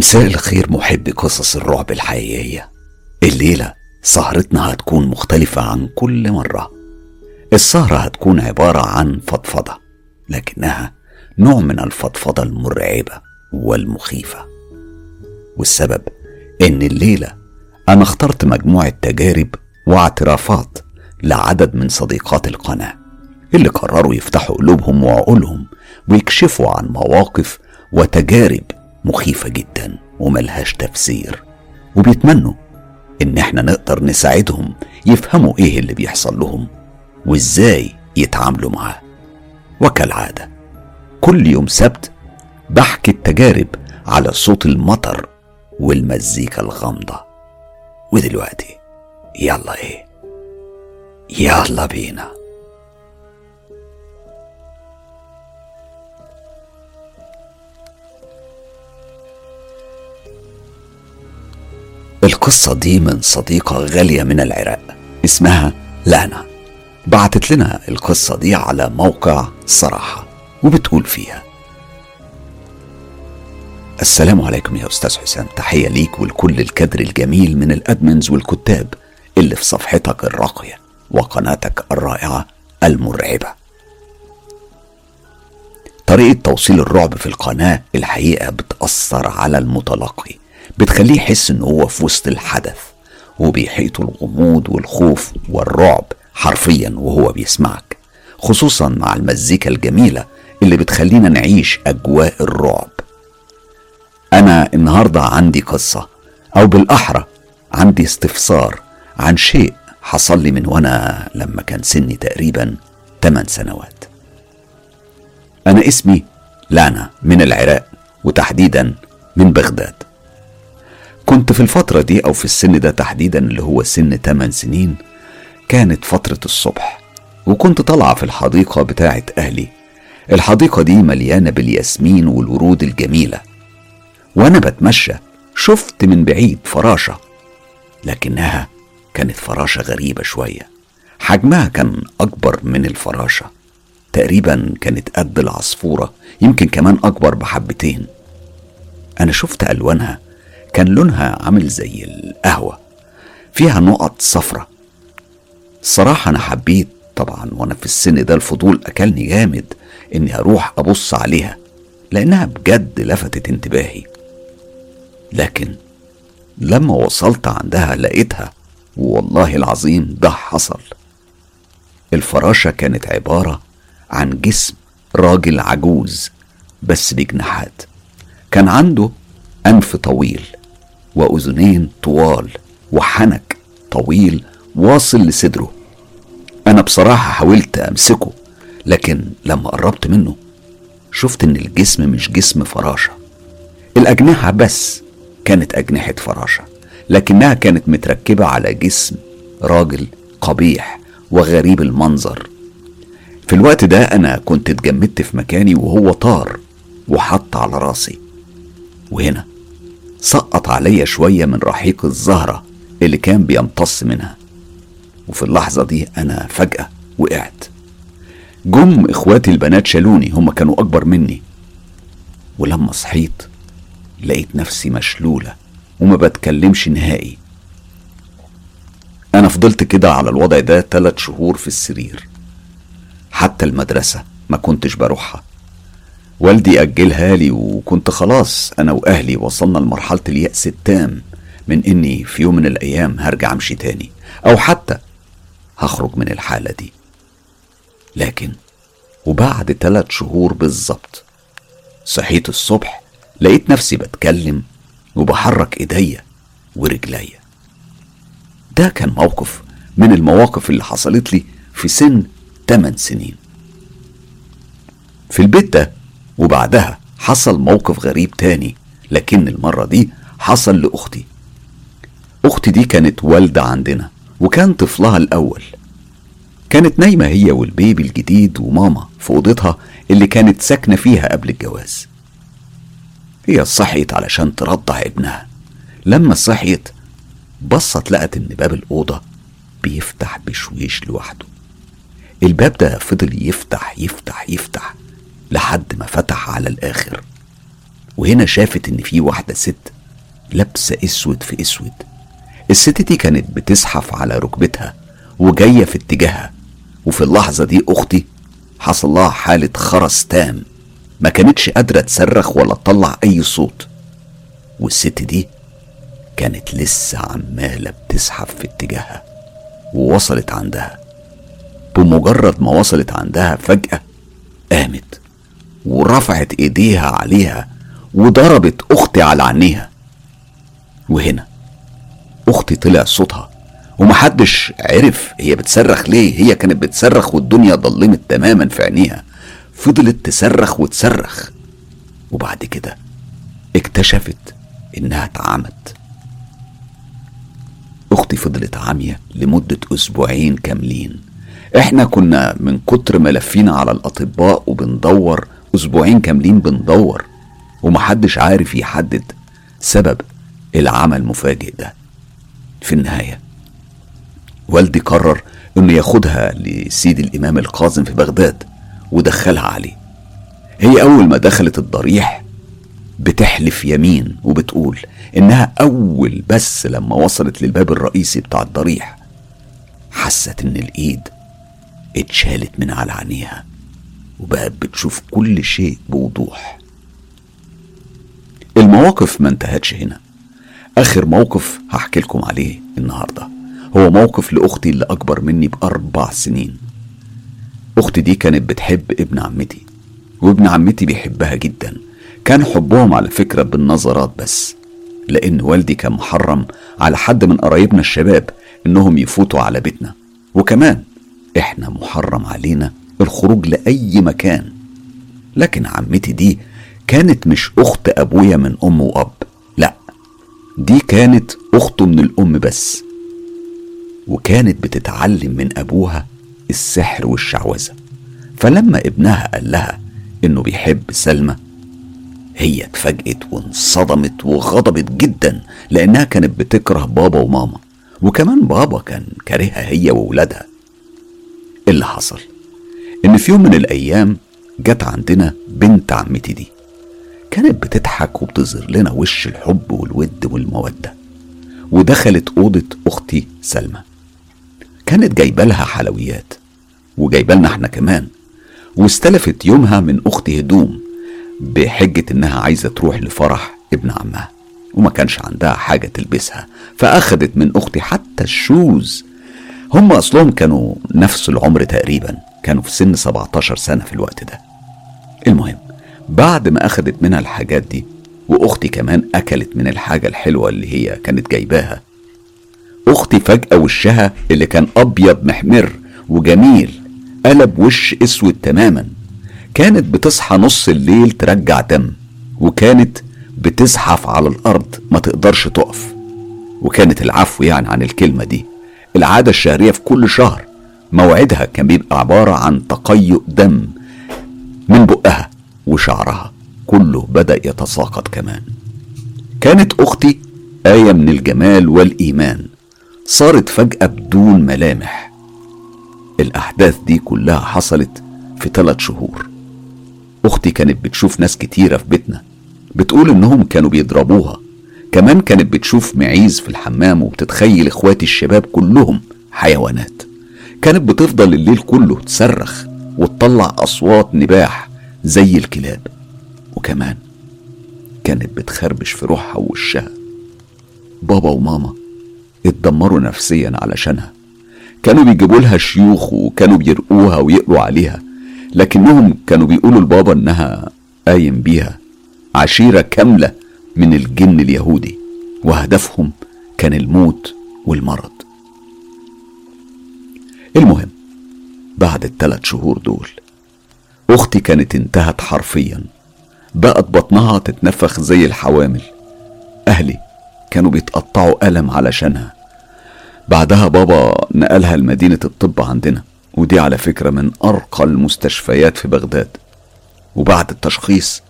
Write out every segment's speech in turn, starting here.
مساء الخير محبي قصص الرعب الحقيقية. الليلة سهرتنا هتكون مختلفة عن كل مرة. السهرة هتكون عبارة عن فضفضة لكنها نوع من الفضفضة المرعبة والمخيفة. والسبب إن الليلة أنا اخترت مجموعة تجارب واعترافات لعدد من صديقات القناة اللي قرروا يفتحوا قلوبهم وعقولهم ويكشفوا عن مواقف وتجارب مخيفة جدا وملهاش تفسير. وبيتمنوا إن إحنا نقدر نساعدهم يفهموا إيه اللي بيحصل لهم وإزاي يتعاملوا معاه. وكالعادة كل يوم سبت بحكي التجارب على صوت المطر والمزيكا الغامضة. ودلوقتي يلا إيه؟ يلا بينا. القصة دي من صديقة غالية من العراق اسمها لانا. بعتت لنا القصة دي على موقع صراحة وبتقول فيها السلام عليكم يا أستاذ حسام تحية ليك ولكل الكادر الجميل من الأدمنز والكتاب اللي في صفحتك الراقية وقناتك الرائعة المرعبة. طريقة توصيل الرعب في القناة الحقيقة بتأثر على المتلقي. بتخليه يحس إن هو في وسط الحدث وبيحيطه الغموض والخوف والرعب حرفيا وهو بيسمعك خصوصا مع المزيكا الجميلة اللي بتخلينا نعيش أجواء الرعب. أنا النهاردة عندي قصة أو بالأحرى عندي استفسار عن شيء حصل لي من وأنا لما كان سني تقريبا 8 سنوات. أنا اسمي لانا من العراق وتحديدا من بغداد. كنت في الفترة دي أو في السن ده تحديدا اللي هو سن 8 سنين كانت فترة الصبح وكنت طالعة في الحديقة بتاعة أهلي. الحديقة دي مليانة بالياسمين والورود الجميلة. وأنا بتمشى شفت من بعيد فراشة لكنها كانت فراشة غريبة شوية. حجمها كان أكبر من الفراشة. تقريبا كانت قد العصفورة يمكن كمان أكبر بحبتين. أنا شفت ألوانها كان لونها عامل زي القهوة فيها نقط صفرة. الصراحة أنا حبيت طبعا وأنا في السن ده الفضول أكلني جامد إني أروح أبص عليها لأنها بجد لفتت انتباهي. لكن لما وصلت عندها لقيتها والله العظيم ده حصل. الفراشة كانت عبارة عن جسم راجل عجوز بس بجناحات. كان عنده أنف طويل. وأذنين طوال وحنك طويل واصل لصدره. أنا بصراحة حاولت أمسكه لكن لما قربت منه شفت إن الجسم مش جسم فراشة. الأجنحة بس كانت أجنحة فراشة لكنها كانت متركبة على جسم راجل قبيح وغريب المنظر. في الوقت ده أنا كنت اتجمدت في مكاني وهو طار وحط على راسي. وهنا سقط عليا شوية من رحيق الزهرة اللي كان بيمتص منها. وفي اللحظة دي أنا فجأة وقعت. جم إخواتي البنات شالوني هما كانوا أكبر مني. ولما صحيت لقيت نفسي مشلولة وما بتكلمش نهائي. أنا فضلت كده على الوضع ده تلات شهور في السرير. حتى المدرسة ما كنتش بروحها. والدي أجلها لي وكنت خلاص أنا وأهلي وصلنا لمرحلة اليأس التام من إني في يوم من الأيام هرجع أمشي تاني أو حتى هخرج من الحالة دي. لكن وبعد ثلاث شهور بالظبط صحيت الصبح لقيت نفسي بتكلم وبحرك إيديا ورجليا. ده كان موقف من المواقف اللي حصلت لي في سن 8 سنين. في البيت ده وبعدها حصل موقف غريب تاني لكن المرة دي حصل لأختي. أختي دي كانت والدة عندنا وكان طفلها الأول. كانت نايمة هي والبيبي الجديد وماما في أوضتها اللي كانت ساكنة فيها قبل الجواز. هي صحيت علشان ترضع ابنها. لما صحيت بصت لقت إن باب الأوضة بيفتح بشويش لوحده. الباب ده فضل يفتح يفتح يفتح. لحد ما فتح على الآخر. وهنا شافت إن في واحدة ست لابسة أسود في أسود. الست دي كانت بتزحف على ركبتها وجاية في اتجاهها. وفي اللحظة دي أختي حصل لها حالة خرس تام ما كانتش قادرة تصرخ ولا تطلع أي صوت. والست دي كانت لسه عمالة بتزحف في اتجاهها ووصلت عندها. بمجرد ما وصلت عندها فجأة قامت ورفعت ايديها عليها وضربت أختي على عينيها. وهنا أختي طلع صوتها ومحدش عرف هي بتصرخ ليه. هي كانت بتصرخ والدنيا ضلمت تماما في عينيها. فضلت تصرخ وتصرخ. وبعد كده اكتشفت انها اتعمت. أختي فضلت عامية لمدة أسبوعين كاملين. إحنا كنا من كتر ما لفينا على الاطباء وبندور أسبوعين كاملين بندور ومحدش عارف يحدد سبب العمى المفاجئ ده. في النهاية والدي قرر إنه ياخدها لسيد الإمام القاظم في بغداد ودخلها عليه. هي أول ما دخلت الضريح بتحلف يمين وبتقول إنها أول بس لما وصلت للباب الرئيسي بتاع الضريح حست إن الإيد اتشالت من على عينيها. وبقت بتشوف كل شيء بوضوح. المواقف ما انتهتش هنا. آخر موقف هحكي لكم عليه النهارده. هو موقف لأختي اللي أكبر مني بأربع سنين. أختي دي كانت بتحب ابن عمتي وابن عمتي بيحبها جدا. كان حبهم على فكرة بالنظرات بس لأن والدي كان محرم على حد من قرايبنا الشباب إنهم يفوتوا على بيتنا. وكمان إحنا محرم علينا الخروج لأي مكان. لكن عمتي دي كانت مش أخت أبويا من أم وأب لأ دي كانت اخته من الأم بس. وكانت بتتعلم من أبوها السحر والشعوذة. فلما ابنها قال لها إنه بيحب سلمى هي اتفاجئت وانصدمت وغضبت جدا لأنها كانت بتكره بابا وماما. وكمان بابا كان كارهها هي وولادها. اللي حصل؟ إن في يوم من الأيام جت عندنا بنت عمتي دي. كانت بتضحك وبتظهر لنا وش الحب والود والمودة. ودخلت أوضة أختي سلمى. كانت جايبة لها حلويات. وجايبة لنا إحنا كمان. واستلفت يومها من أختي هدوم بحجة إنها عايزة تروح لفرح ابن عمها. وما كانش عندها حاجة تلبسها. فأخدت من أختي حتى الشوز. هم أصلهم كانوا نفس العمر تقريبا. كانوا في سن 17 سنة في الوقت ده. المهم بعد ما أخدت منها الحاجات دي وأختي كمان أكلت من الحاجة الحلوة اللي هي كانت جايباها أختي فجأة وشها اللي كان أبيض محمر وجميل قلب وش أسود تماما. كانت بتصحى نص الليل ترجع دم وكانت بتزحف على الأرض ما تقدرش تقف. وكانت العفو يعني عن الكلمة دي. العادة الشهرية في كل شهر. موعدها كان بيبقى عبارة عن تقيؤ دم من بقها وشعرها. كله بدأ يتساقط كمان. كانت أختي آية من الجمال والإيمان. صارت فجأة بدون ملامح. الأحداث دي كلها حصلت في ثلاث شهور. أختي كانت بتشوف ناس كتيرة في بيتنا. بتقول إنهم كانوا بيضربوها. كمان كانت بتشوف معيز في الحمام وبتتخيل إخواتي الشباب كلهم حيوانات. كانت بتفضل الليل كله تصرخ وتطلع أصوات نباح زي الكلاب. وكمان كانت بتخربش في روحها ووشها. بابا وماما اتدمروا نفسيا علشانها. كانوا بيجيبوا لها شيوخ وكانوا بيرقوها ويقروا عليها لكنهم كانوا بيقولوا لبابا إنها قايم بيها عشيرة كاملة من الجن اليهودي. وهدفهم كان الموت والمرض. المهم بعد الثلاث شهور دول أختي كانت انتهت حرفيا. بقت بطنها تتنفخ زي الحوامل. أهلي كانوا بيتقطعوا ألم علشانها. بعدها بابا نقلها لمدينة الطب عندنا ودي على فكرة من أرقى المستشفيات في بغداد. وبعد التشخيص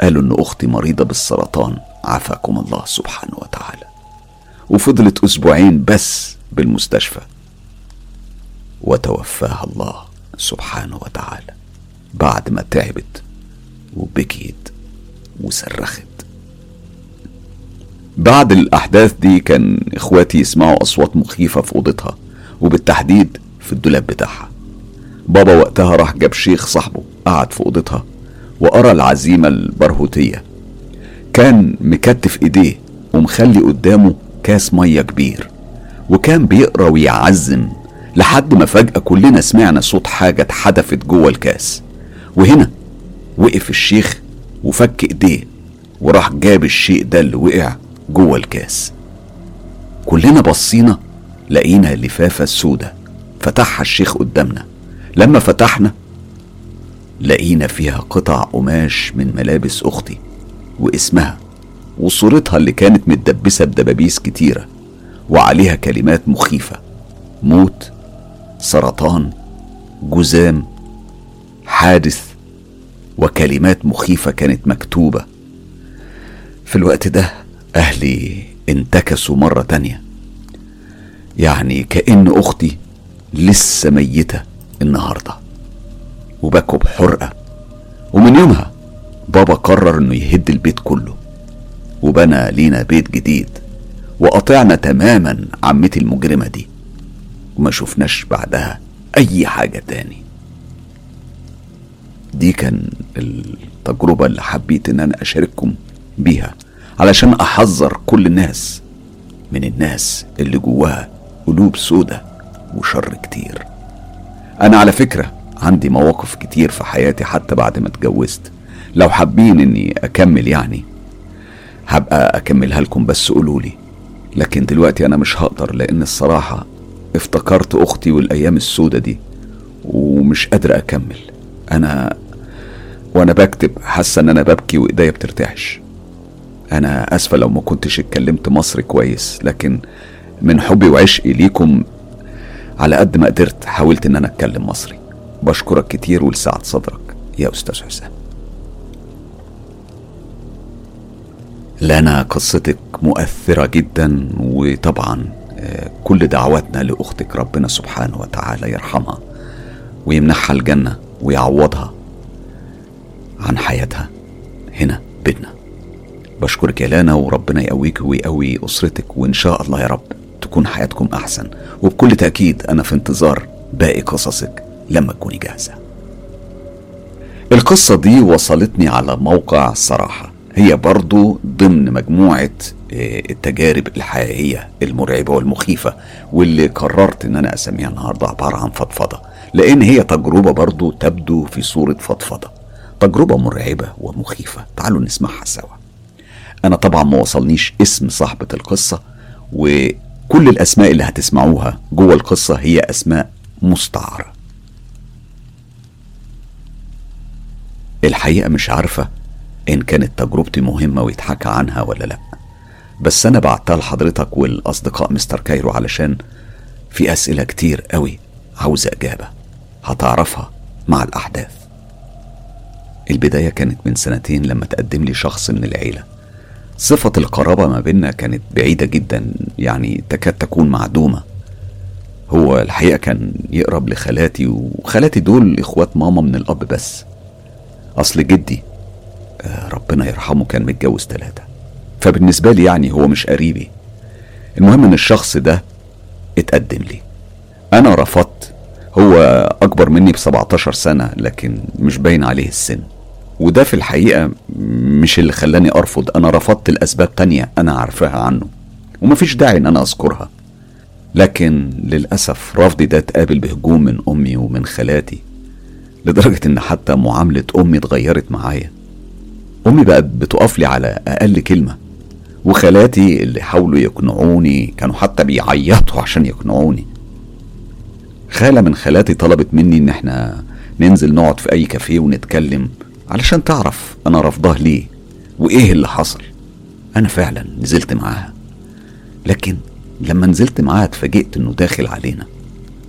قالوا إن أختي مريضة بالسرطان. عافاكم الله سبحانه وتعالى. وفضلت أسبوعين بس بالمستشفى. وتوفاها الله سبحانه وتعالى. بعد ما تعبت وبكيت وصرخت. بعد الأحداث دي كان إخواتي يسمعوا أصوات مخيفة في أوضتها وبالتحديد في الدولاب بتاعها. بابا وقتها راح جاب شيخ صاحبه قعد في أوضتها وقرأ العزيمة البرهوتية. كان مكتف إيديه ومخلي قدامه كاس مية كبير وكان بيقرأ ويعزم لحد ما فجأة كلنا سمعنا صوت حاجة اتحدفت جوه الكاس. وهنا وقف الشيخ وفك إيديه وراح جاب الشيء ده اللي وقع جوه الكاس. كلنا بصينا لقينا لفافة سودة فتحها الشيخ قدامنا. لما فتحنا لقينا فيها قطع قماش من ملابس أختي واسمها وصورتها اللي كانت متدبسة بدبابيس كتيرة وعليها كلمات مخيفة موت سرطان جزام حادث وكلمات مخيفة كانت مكتوبة. في الوقت ده أهلي انتكسوا مرة تانية. يعني كأن أختي لسه ميتة النهاردة. وبكوا بحرقة ومن يومها بابا قرر إنه يهد البيت كله. وبنى لينا بيت جديد. وقطعنا تماما عمتي المجرمة دي. وما شفناش بعدها أي حاجة تاني. دي كان التجربة اللي حبيت إن أنا أشارككم بيها علشان أحذر كل الناس من الناس اللي جواها قلوب سودة وشر كتير. أنا على فكرة عندي مواقف كتير في حياتي حتى بعد ما اتجوزت. لو حابين إني أكمل يعني هبقى أكملها لكم بس قولولي. لكن دلوقتي أنا مش هقدر لأن الصراحة افتكرت أختي والأيام السودة دي ومش قادر أكمل. أنا وأنا بكتب حاسة إن أنا ببكي وإيديا بترتعش. أنا آسفة لو ما كنتش اتكلمت مصري كويس لكن من حبي وعشقي ليكم على قد ما قدرت حاولت إن أنا أتكلم مصري. بشكرك كتير ولسعة صدرك يا أستاذ حسام. لنا قصتك مؤثرة جدا وطبعا كل دعواتنا لأختك ربنا سبحانه وتعالى يرحمها ويمنحها الجنة ويعوضها عن حياتها هنا بيتنا. بشكرك يا لانا وربنا يقويك ويقوي أسرتك وإن شاء الله يا رب تكون حياتكم أحسن. وبكل تأكيد أنا في انتظار باقي قصصك لما تكوني جاهزة. القصة دي وصلتني على موقع صراحة. هي برضو ضمن مجموعة آه، التجارب الحقيقية المرعبة والمخيفة واللي قررت إن أنا أسميها النهاردة عبارة عن فضفضة. لأن هي تجربة برضو تبدو في صورة فضفضة. تجربة مرعبة ومخيفة. تعالوا نسمعها سوا. أنا طبعا ما وصلنيش اسم صاحبة القصة وكل الأسماء اللي هتسمعوها جوه القصة هي أسماء مستعارة. الحقيقة مش عارفة إن كانت تجربتي مهمة ويتحكى عنها ولا لأ. بس أنا بعتها لحضرتك والأصدقاء مستر كايرو علشان في أسئلة كتير قوي عاوزة إجابة. هتعرفها مع الأحداث. البداية كانت من سنتين لما تقدم لي شخص من العيلة. صفة القرابة ما بيننا كانت بعيدة جدا يعني تكاد تكون معدومة. هو الحقيقة كان يقرب لخالاتي وخالاتي دول إخوات ماما من الأب بس. أصل جدي ربنا يرحمه كان متجوز ثلاثة فبالنسبة لي يعني هو مش قريبي. المهم إن الشخص ده اتقدم لي. أنا رفضت. هو أكبر مني ب 17 سنة لكن مش باين عليه السن. وده في الحقيقة مش اللي خلاني أرفض. أنا رفضت لأسباب تانية أنا عارفاها عنه. ومفيش داعي إن أنا أذكرها. لكن للأسف رفضي ده اتقابل بهجوم من أمي ومن خالاتي لدرجة إن حتى معاملة أمي اتغيرت معايا. أمي بقت بتقف لي على أقل كلمة وخالاتي اللي حاولوا يقنعوني كانوا حتى بيعيطوا عشان يقنعوني. خالة من خالاتي طلبت مني إن إحنا ننزل نقعد في أي كافيه ونتكلم علشان تعرف أنا رفضاه ليه وإيه اللي حصل. أنا فعلا نزلت معاها لكن لما نزلت معاها اتفاجئت إنه داخل علينا.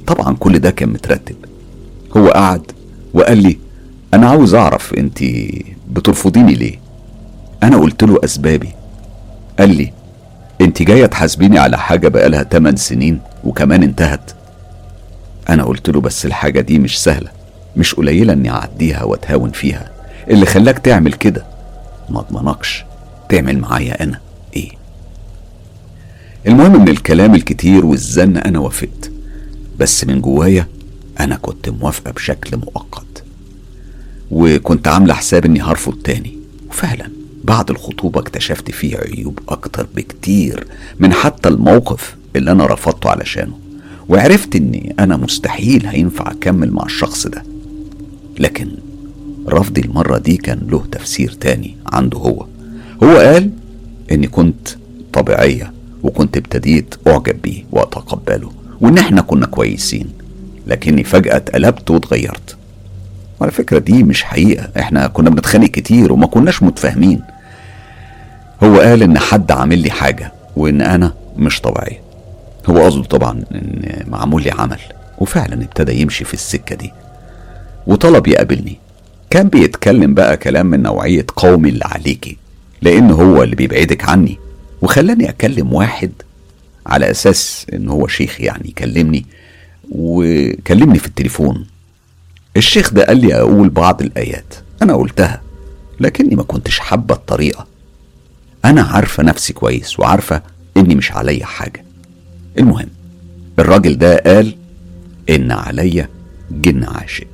طبعا كل ده كان مترتب. هو قعد وقال لي أنا عاوز أعرف انت بترفضيني ليه؟ أنا قلت له أسبابي. قال لي انت جاية تحاسبيني على حاجة بقالها 8 سنين وكمان انتهت. أنا قلت له بس الحاجة دي مش سهلة. مش قليلة إني أعديها وأتهاون فيها. اللي خلاك تعمل كده؟ ما أضمنكش. تعمل معايا أنا. إيه؟ المهم من الكلام الكتير والزن أنا وافقت. بس من جوايا أنا كنت موافقة بشكل مؤقت. وكنت عاملة حساب إني هرفض تاني. وفعلا بعد الخطوبة اكتشفت فيه عيوب أكتر بكتير من حتى الموقف اللي أنا رفضته علشانه. وعرفت إني أنا مستحيل هينفع أكمل مع الشخص ده. لكن رفضي المرة دي كان له تفسير تاني عنده هو. هو قال إني كنت طبيعية وكنت ابتديت أعجب بيه وأتقبله وإن إحنا كنا كويسين. لكني فجأة اتقلبت واتغيرت. وعلى فكرة دي مش حقيقة. إحنا كنا بنتخانق كتير وما كناش متفاهمين. هو قال إن حد عامل لي حاجة وإن أنا مش طبيعية. هو قصده طبعا إن معمول لي عمل وفعلا ابتدى يمشي في السكة دي. وطلب يقابلني. كان بيتكلم بقى كلام من نوعية قومي اللي عليكي لأن هو اللي بيبعدك عني. وخلاني أكلم واحد على أساس إن هو شيخ يعني يكلمني وكلمني في التليفون. الشيخ ده قال لي أقول بعض الآيات. أنا قلتها لكني ما كنتش حابة الطريقة. أنا عارفة نفسي كويس وعارفة إني مش عليا حاجة. المهم الراجل ده قال إن عليا جن عاشق.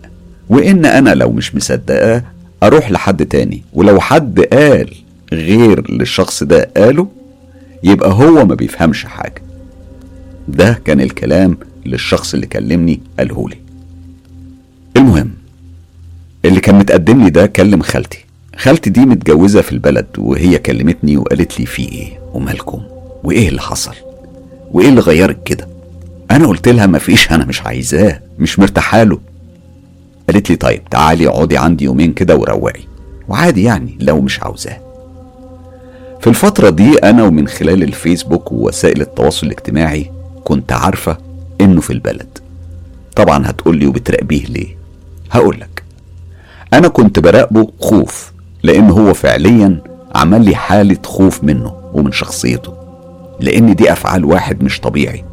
وإن أنا لو مش مصدقاه أروح لحد تاني. ولو حد قال غير للشخص ده قاله يبقى هو ما بيفهمش حاجة. ده كان الكلام للشخص اللي كلمني قالهولي متقدم لي ده كلم خالتي. خالتي دي متجوزة في البلد وهي كلمتني وقالت لي في إيه ومالكم؟ وإيه اللي حصل؟ وإيه اللي غيرك كده؟ أنا قلت لها مفيش أنا مش عايزاه مش مرتاحه له. قالت لي طيب تعالي اقعدي عندي يومين كده وروقي. وعادي يعني لو مش عاوزاه. في الفترة دي أنا ومن خلال الفيسبوك ووسائل التواصل الاجتماعي كنت عارفة إنه في البلد. طبعا هتقولي وبتراقبيه ليه؟ هقولك. أنا كنت براقبه خوف لأن هو فعليا عمل لي حالة خوف منه ومن شخصيته لأن دي أفعال واحد مش طبيعي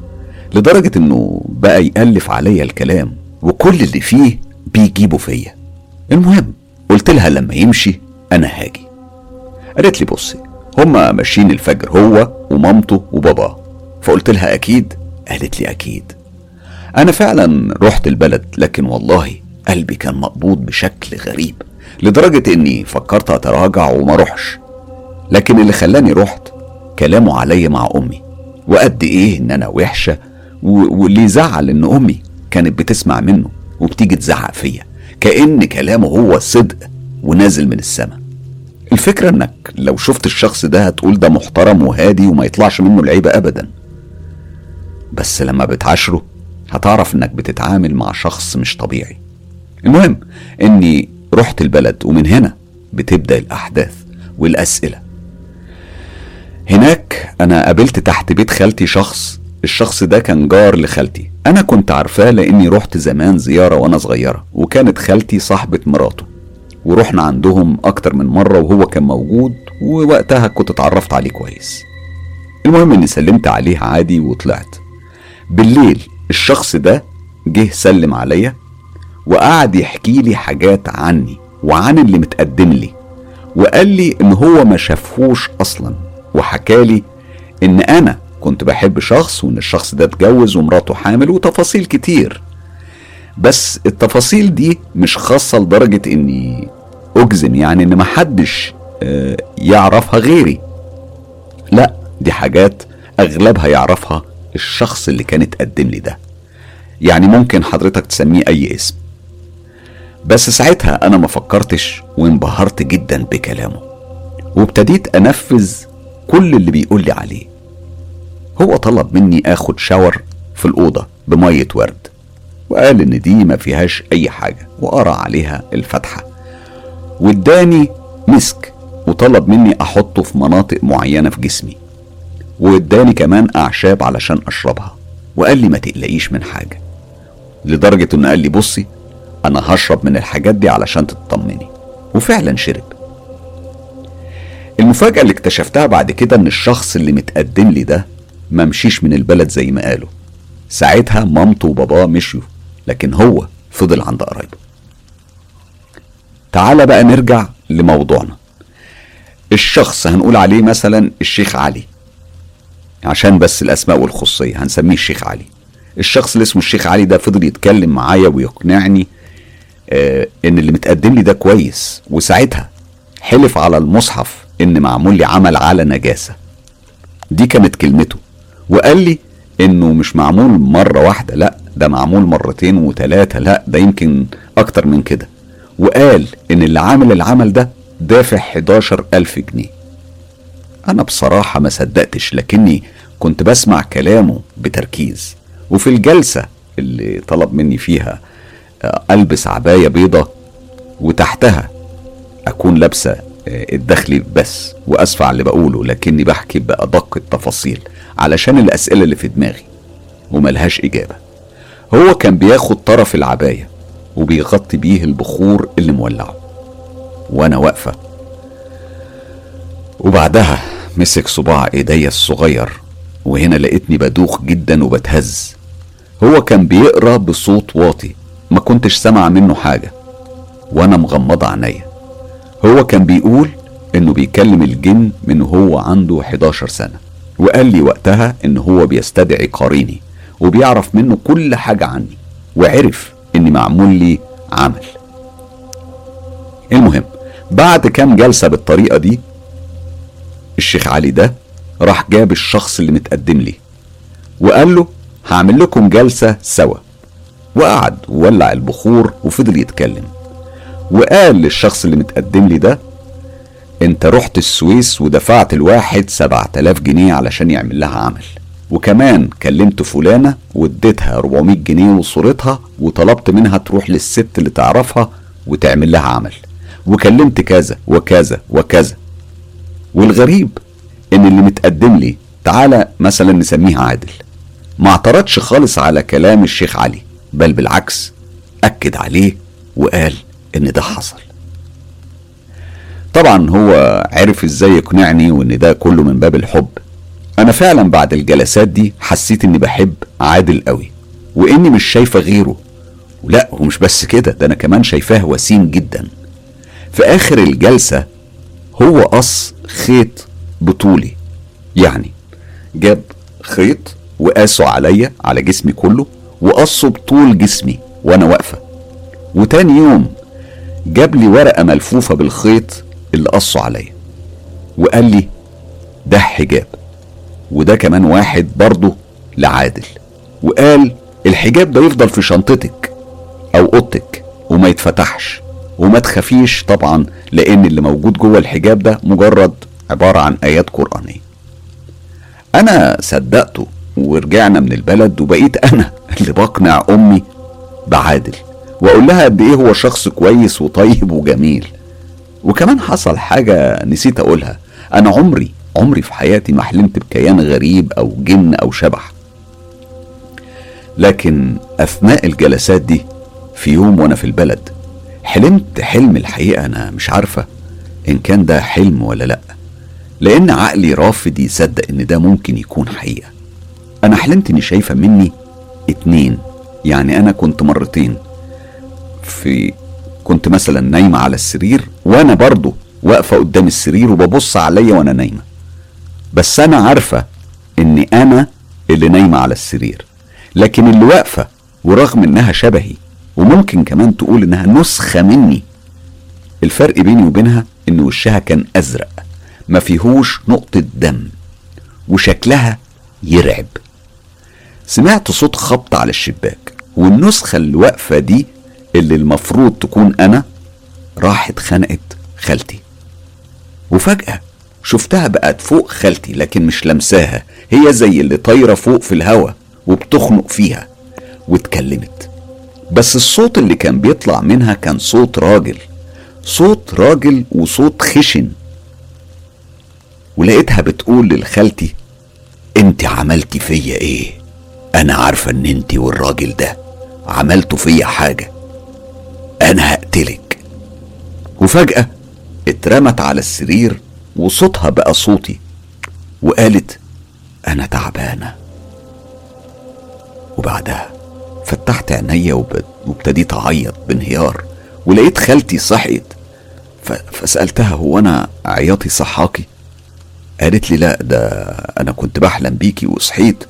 لدرجة إنه بقى يألف عليا الكلام وكل اللي فيه بيجيبه فيا. المهم قلت لها لما يمشي أنا هاجي. قالت لي بصي هما ماشيين الفجر هو ومامته وباباه فقلت لها أكيد؟ قالت لي أكيد. أنا فعلا رحت البلد لكن والله قلبي كان مقبوض بشكل غريب لدرجة إني فكرت أتراجع وما روحش. لكن اللي خلاني رحت كلامه عليا مع أمي وقد إيه إن أنا وحشة واللي زعل إن أمي كانت بتسمع منه وبتيجي تزعق فيا كأن كلامه هو صدق ونازل من السماء الفكرة إنك لو شفت الشخص ده هتقول ده محترم وهادي وما يطلعش منه العيبة ابدا. بس لما بتعاشره هتعرف إنك بتتعامل مع شخص مش طبيعي. المهم إني رحت البلد ومن هنا بتبدأ الأحداث والأسئلة. هناك أنا قابلت تحت بيت خالتي شخص الشخص ده كان جار لخالتي. أنا كنت عارفاه لأني رحت زمان زيارة وأنا صغيرة وكانت خالتي صاحبة مراته. ورحنا عندهم أكتر من مرة وهو كان موجود ووقتها كنت اتعرفت عليه كويس. المهم إني سلمت عليه عادي وطلعت. بالليل الشخص ده جه سلم عليا وقعد يحكي لي حاجات عني وعن اللي متقدم لي وقال لي إن هو ما شافهوش أصلا وحكالي إن أنا كنت بحب شخص وإن الشخص ده اتجوز ومراته حامل وتفاصيل كتير. بس التفاصيل دي مش خاصة لدرجة إني أجزم يعني إن محدش آه، يعرفها غيري. لا دي حاجات أغلبها يعرفها الشخص اللي كان اتقدم لي ده. يعني ممكن حضرتك تسميه أي اسم. بس ساعتها أنا ما فكرتش وانبهرت جدا بكلامه. وابتديت أنفذ كل اللي بيقول لي عليه. هو طلب مني آخد شاور في الأوضة بمية ورد وقال إن دي ما فيهاش أي حاجة وقرا عليها الفتحه واداني مسك وطلب مني أحطه في مناطق معينة في جسمي. واداني كمان أعشاب علشان أشربها. وقال لي ما تقلقيش من حاجة. لدرجة انه قال لي بصي أنا هشرب من الحاجات دي علشان تطمني. وفعلا شرب. المفاجأة اللي اكتشفتها بعد كده إن الشخص اللي متقدم لي ده ما مشيش من البلد زي ما قالوا. ساعتها مامته وباباه مشيوا لكن هو فضل عند قرايبه. تعال بقى نرجع لموضوعنا. الشخص هنقول عليه مثلا الشيخ علي. عشان بس الأسماء والخصوصيه هنسميه الشيخ علي. الشخص اللي اسمه الشيخ علي ده فضل يتكلم معايا ويقنعني آه إن اللي متقدم لي ده كويس وساعتها حلف على المصحف إن معمول لي عمل على نجاسة. دي كانت كلمته. وقال لي إنه مش معمول مرة واحدة لأ ده معمول مرتين وثلاثه لأ ده يمكن أكتر من كده. وقال إن اللي عامل العمل ده دافع 11 ألف جنيه. أنا بصراحة ما صدقتش لكني كنت بسمع كلامه بتركيز. وفي الجلسة اللي طلب مني فيها ألبس عباية بيضة وتحتها أكون لابسة آه، الداخلي بس وأسفع على اللي بقوله لكني بحكي بأدق التفاصيل علشان الأسئلة اللي في دماغي وملهاش إجابة. هو كان بياخد طرف العباية وبيغطي بيه البخور اللي مولعه. وأنا واقفة. وبعدها مسك صباع إيديا الصغير وهنا لقيتني بدوخ جدا وبتهز. هو كان بيقرأ بصوت واطي. ما كنتش سامع منه حاجة وأنا مغمضة عينيا. هو كان بيقول إنه بيكلم الجن من هو عنده 11 سنة وقال لي وقتها إن هو بيستدعي قريني وبيعرف منه كل حاجة عني وعرف اني معمول لي عمل. المهم بعد كام جلسة بالطريقة دي الشيخ علي ده راح جاب الشخص اللي متقدم لي وقال له هعمل لكم جلسة سوا. وقعد وولع البخور وفضل يتكلم. وقال للشخص اللي متقدم لي ده أنت رحت السويس ودفعت الواحد سبعة آلاف جنيه علشان يعمل لها عمل. وكمان كلمت فلانة واديتها 400 جنيه وصورتها وطلبت منها تروح للست اللي تعرفها وتعمل لها عمل. وكلمت كذا وكذا وكذا. والغريب إن اللي متقدم لي تعالى مثلا نسميه عادل. ما اعترضش خالص على كلام الشيخ علي. بل بالعكس أكد عليه وقال إن ده حصل. طبعا هو عرف إزاي يقنعني وإن ده كله من باب الحب. أنا فعلا بعد الجلسات دي حسيت إني بحب عادل قوي وإني مش شايفة غيره. لا ومش بس كده ده أنا كمان شايفاه وسيم جدا. في آخر الجلسة هو قص خيط بطولي يعني جاب خيط وقاسه عليا على جسمي كله وقصه بطول جسمي وأنا واقفة. وتاني يوم جاب لي ورقة ملفوفة بالخيط اللي قصه عليا. وقال لي ده حجاب وده كمان واحد برضه لعادل. وقال الحجاب ده يفضل في شنطتك أو أوضتك وما يتفتحش. وما تخافيش طبعا لأن اللي موجود جوه الحجاب ده مجرد عبارة عن آيات قرآنية. أنا صدقته ورجعنا من البلد وبقيت أنا اللي بقنع أمي بعادل وأقول لها قد إيه هو شخص كويس وطيب وجميل. وكمان حصل حاجة نسيت أقولها. أنا عمري عمري في حياتي ما حلمت بكيان غريب أو جن أو شبح. لكن أثناء الجلسات دي في يوم وأنا في البلد حلمت حلم الحقيقة أنا مش عارفة إن كان ده حلم ولا لأ. لأن عقلي رافض يصدق إن ده ممكن يكون حقيقة. أنا حلمت اني شايفة مني اتنين. يعني أنا كنت مرتين. في كنت مثلا نايمة على السرير وأنا برضه واقفة قدام السرير وببص عليا وأنا نايمة. بس أنا عارفة إني أنا اللي نايمة على السرير. لكن اللي واقفة ورغم إنها شبهي وممكن كمان تقول إنها نسخة مني الفرق بيني وبينها إن وشها كان أزرق ما فيهوش نقطة دم وشكلها يرعب. سمعت صوت خبط على الشباك والنسخة اللي واقفه دي اللي المفروض تكون أنا راحت خنقت خالتي. وفجأة شفتها بقت فوق خالتي لكن مش لمساها هي زي اللي طايرة فوق في الهوا وبتخنق فيها واتكلمت. بس الصوت اللي كان بيطلع منها كان صوت راجل صوت راجل وصوت خشن. ولقيتها بتقول للخالتي انت عملتي فيا إيه؟ أنا عارفة إن انت والراجل ده عملتوا فيا حاجة. أنا هقتلك. وفجأة اترمت على السرير وصوتها بقى صوتي وقالت أنا تعبانة. وبعدها فتحت عينيا وابتديت أعيط بانهيار ولقيت خالتي صحيت. فسألتها هو أنا عياطي صحاكي؟ قالت لي لا ده أنا كنت بحلم بيكي وصحيت.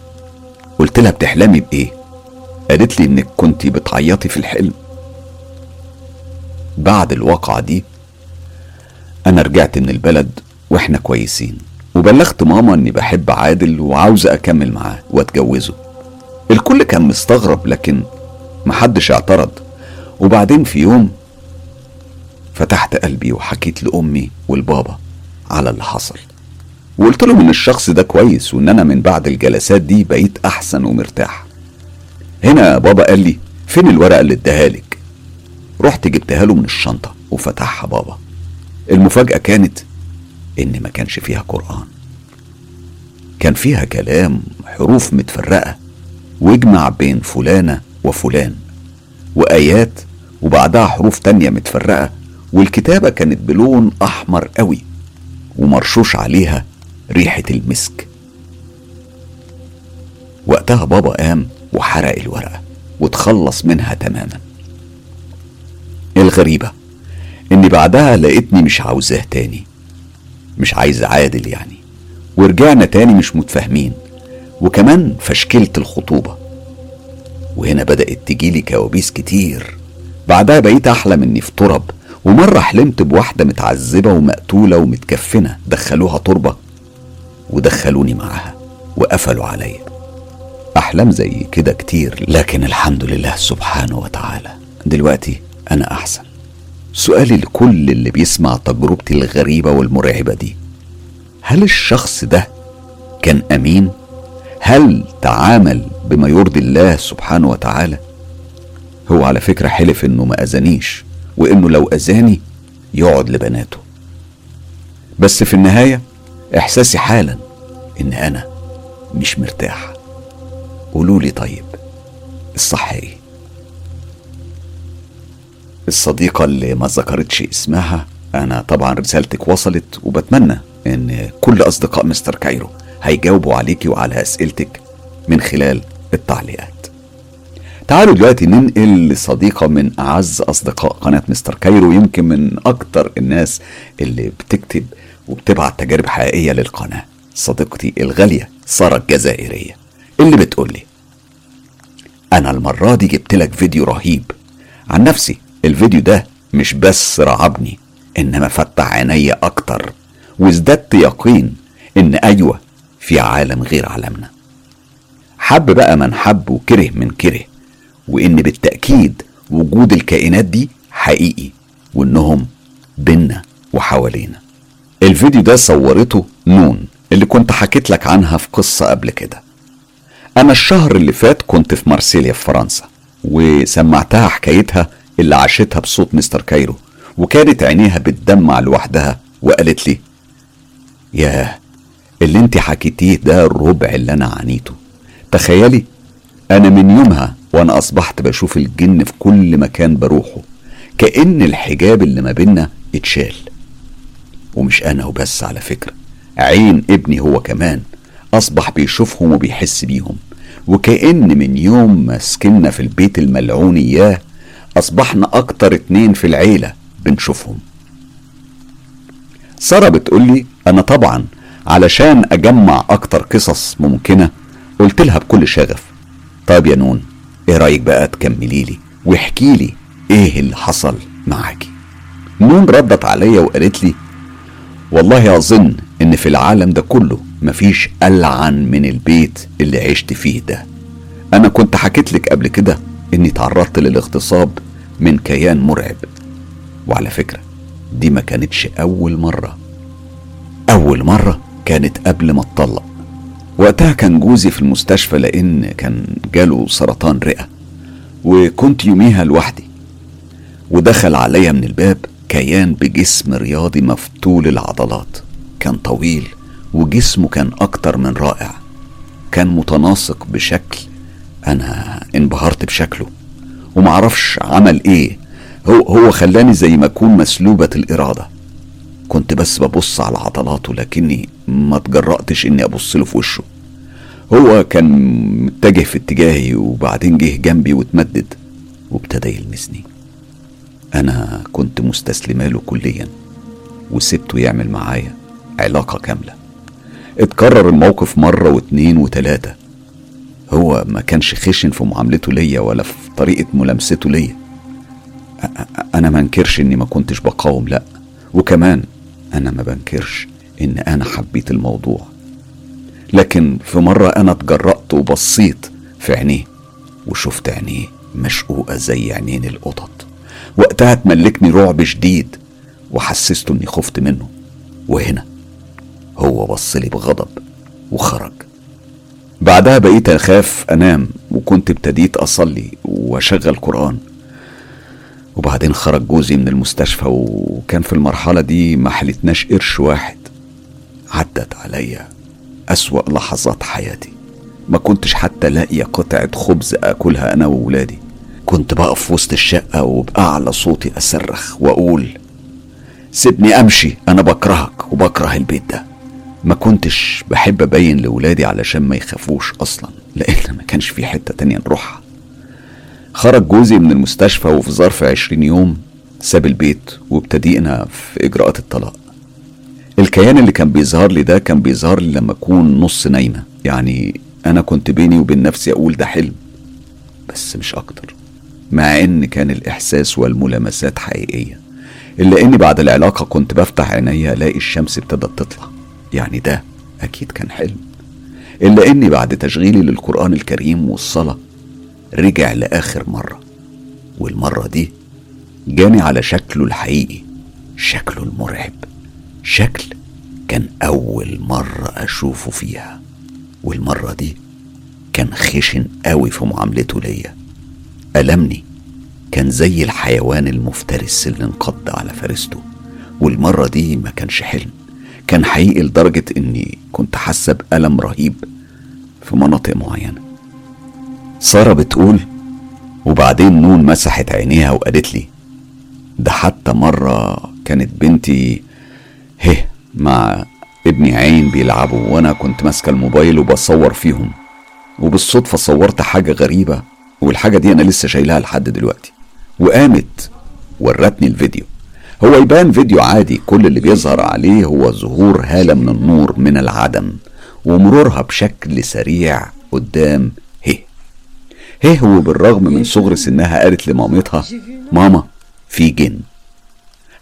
قلت لها بتحلمي بإيه؟ قالت لي إنك كنت بتعيطي في الحلم. بعد الواقعة دي أنا رجعت من البلد وإحنا كويسين وبلغت ماما إني بحب عادل وعاوزة أكمل معاه وأتجوزه. الكل كان مستغرب لكن محدش اعترض. وبعدين في يوم فتحت قلبي وحكيت لأمي والبابا على اللي حصل. وقلت لهم إن الشخص ده كويس وإن أنا من بعد الجلسات دي بقيت أحسن ومرتاح. هنا بابا قال لي فين الورقة اللي اداها لك؟ رحت جبتها له من الشنطة وفتحها بابا. المفاجأة كانت إن ما كانش فيها قرآن. كان فيها كلام حروف متفرقة واجمع بين فلانة وفلان وآيات وبعدها حروف تانية متفرقة والكتابة كانت بلون أحمر قوي ومرشوش عليها ريحة المسك. وقتها بابا قام وحرق الورقة وتخلص منها تماما. الغريبة إني بعدها لقيتني مش عاوزاه تاني مش عايز عادل يعني. ورجعنا تاني مش متفاهمين وكمان فشكلت الخطوبة. وهنا بدأت تجيلي كوابيس كتير. بعدها بقيت أحلم إني في ترب ومرة حلمت بواحدة متعذبة ومقتولة ومتكفنة دخلوها تربة ودخلوني معاها وقفلوا عليا. أحلام زي كده كتير لكن الحمد لله سبحانه وتعالى. دلوقتي أنا أحسن. سؤالي لكل اللي بيسمع تجربتي الغريبة والمرعبة دي. هل الشخص ده كان أمين؟ هل تعامل بما يرضي الله سبحانه وتعالى؟ هو على فكرة حلف إنه ما أذانيش وإنه لو أذاني يقعد لبناته. بس في النهاية إحساسي حالا إن أنا مش مرتاح قولوا لي طيب الصح إيه؟ الصديقة اللي ما ذكرتش اسمها أنا طبعا رسالتك وصلت وبتمنى إن كل أصدقاء مستر كايرو هيجاوبوا عليكي وعلى أسئلتك من خلال التعليقات تعالوا دلوقتي ننقل لصديقة من أعز أصدقاء قناة مستر كايرو يمكن من أكتر الناس اللي بتكتب وبتبعت تجارب حقيقية للقناة. صديقتي الغالية سارة الجزائرية اللي بتقولي أنا المرة دي جبت لك فيديو رهيب. عن نفسي الفيديو ده مش بس رعبني إنما فتح عيني أكتر وازددت يقين إن أيوة في عالم غير عالمنا. حب بقى من حب وكره من كره وإن بالتأكيد وجود الكائنات دي حقيقي وإنهم بينا وحوالينا. الفيديو ده صورته نون اللي كنت حكيت لك عنها في قصة قبل كده. أنا الشهر اللي فات كنت في مارسيليا في فرنسا وسمعتها حكايتها اللي عاشتها بصوت مستر كايرو وكانت عينيها بتدمع لوحدها وقالت لي ياه اللي انت حكيتيه ده الربع اللي أنا عانيته. تخيلي أنا من يومها وأنا أصبحت بشوف الجن في كل مكان بروحه كأن الحجاب اللي ما بينا اتشال. ومش أنا وبس على فكرة. عين ابني هو كمان. أصبح بيشوفهم وبيحس بيهم. وكأن من يوم ما سكننا في البيت الملعون إياه أصبحنا أكتر اتنين في العيلة بنشوفهم. سارة بتقولي أنا طبعا علشان أجمع أكتر قصص ممكنة قلت لها بكل شغف طيب يا نون إيه رأيك بقى تكملي لي واحكي لي إيه اللي حصل معاكي؟ نون ردت عليا وقالت لي والله اظن إن في العالم ده كله مفيش ألعن من البيت اللي عشت فيه ده. أنا كنت حكيت لك قبل كده إني تعرضت للاغتصاب من كيان مرعب. وعلى فكرة دي ما كانتش أول مرة. أول مرة كانت قبل ما اتطلق وقتها كان جوزي في المستشفى لأن كان جاله سرطان رئة. وكنت يوميها لوحدي. ودخل عليا من الباب كيان بجسم رياضي مفتول العضلات. كان طويل وجسمه كان أكتر من رائع. كان متناسق بشكل. أنا انبهرت بشكله. ومعرفش عمل إيه. هو هو خلاني زي ما أكون مسلوبة الإرادة. كنت بس ببص على عضلاته لكني ما تجرأتش إني أبص له في وشه. هو كان متجه في اتجاهي وبعدين جه جنبي واتمدد وابتدى يلمسني. أنا كنت مستسلمة له كليا وسبته يعمل معايا علاقة كاملة. اتكرر الموقف مرة واتنين وتلاتة. هو ما كانش خشن في معاملته ليا ولا في طريقة ملامسته ليا. أنا ما انكرش إني ما كنتش بقاوم لأ. وكمان أنا ما بنكرش إن أنا حبيت الموضوع. لكن في مرة أنا اتجرأت وبصيت في عينيه وشفت عينيه مشقوقة زي عينين القطط. وقتها تملكني رعب شديد وحسسته إني خفت منه. وهنا هو بصلي بغضب وخرج. بعدها بقيت أخاف أنام وكنت ابتديت أصلي وأشغل قرآن. وبعدين خرج جوزي من المستشفى وكان في المرحلة دي ما حلتناش قرش واحد. عدت عليا أسوأ لحظات حياتي. ما كنتش حتى لاقية قطعة خبز أكلها أنا وولادي. كنت بقف وسط الشقة وبأعلى صوتي أصرخ وأقول سيبني أمشي أنا بكرهك وبكره البيت ده. ما كنتش بحب أبين لولادي علشان ما يخافوش أصلا لأن ما كانش في حتة تانية نروحها. خرج جوزي من المستشفى وفي ظرف عشرين يوم ساب البيت وابتدينا في إجراءات الطلاق. الكيان اللي كان بيظهر لي ده كان بيظهر لي لما أكون نص نايمة يعني أنا كنت بيني وبين نفسي أقول ده حلم بس مش أكتر. مع إن كان الإحساس والملامسات حقيقية. إلا إني بعد العلاقة كنت بفتح عينيا ألاقي الشمس ابتدت تطلع. يعني ده أكيد كان حلم. إلا إني بعد تشغيلي للقرآن الكريم والصلاة رجع لآخر مرة. والمرة دي جاني على شكله الحقيقي شكله المرعب. شكل كان أول مرة أشوفه فيها. والمرة دي كان خشن قوي في معاملته ليا. ألمني. كان زي الحيوان المفترس اللي انقض على فريسته والمرة دي ما كانش حلم. كان حقيقي لدرجة إني كنت حاسة بألم رهيب في مناطق معينة. سارة بتقول وبعدين نون مسحت عينيها وقالت لي ده حتى مرة كانت بنتي هه مع ابني عين بيلعبوا وأنا كنت ماسكة الموبايل وبصور فيهم. وبالصدفة صورت حاجة غريبة والحاجة دي أنا لسه شايلها لحد دلوقتي. وقامت ورتني الفيديو. هو يبان فيديو عادي كل اللي بيظهر عليه هو ظهور هالة من النور من العدم ومرورها بشكل سريع قدام هه هه وبالرغم من صغر سنها قالت لمامتها ماما في جن.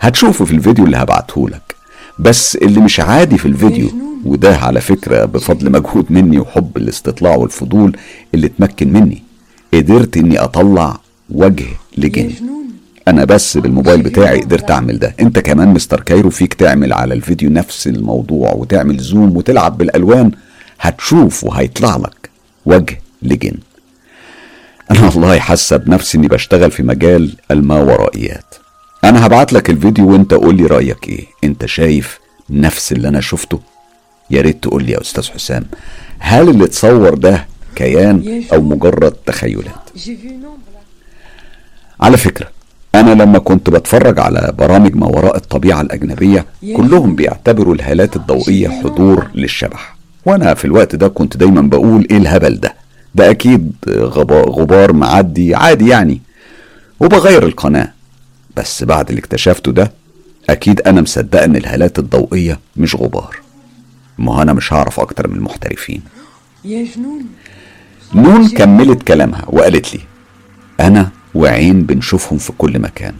هتشوفه في الفيديو اللي هبعتهولك. بس اللي مش عادي في الفيديو وده على فكرة بفضل مجهود مني وحب الاستطلاع والفضول اللي تمكن مني قدرت إني أطلع وجه لجن. أنا بس بالموبايل بتاعي قدرت أعمل ده. أنت كمان مستر كايرو فيك تعمل على الفيديو نفس الموضوع وتعمل زوم وتلعب بالألوان. هتشوف وهيطلع لك وجه لجن. أنا والله حاسة بنفسي إني بشتغل في مجال الماورائيات. أنا هبعت لك الفيديو وأنت قول لي رأيك إيه. أنت شايف نفس اللي أنا شفته؟ يا ريت تقول لي يا أستاذ حسام. هل اللي اتصور ده كيان أو مجرد تخيلات. على فكرة أنا لما كنت بتفرج على برامج ما وراء الطبيعة الأجنبية كلهم بيعتبروا الهالات الضوئية حضور للشبح. وأنا في الوقت ده كنت دايما بقول إيه الهبل ده؟ ده أكيد غبار معدي عادي يعني. وبغير القناة. بس بعد اللي اكتشفته ده أكيد أنا مصدق إن الهالات الضوئية مش غبار. ما أنا مش هعرف أكتر من المحترفين. يا جنون. نون كملت كلامها وقالت لي أنا وعين بنشوفهم في كل مكان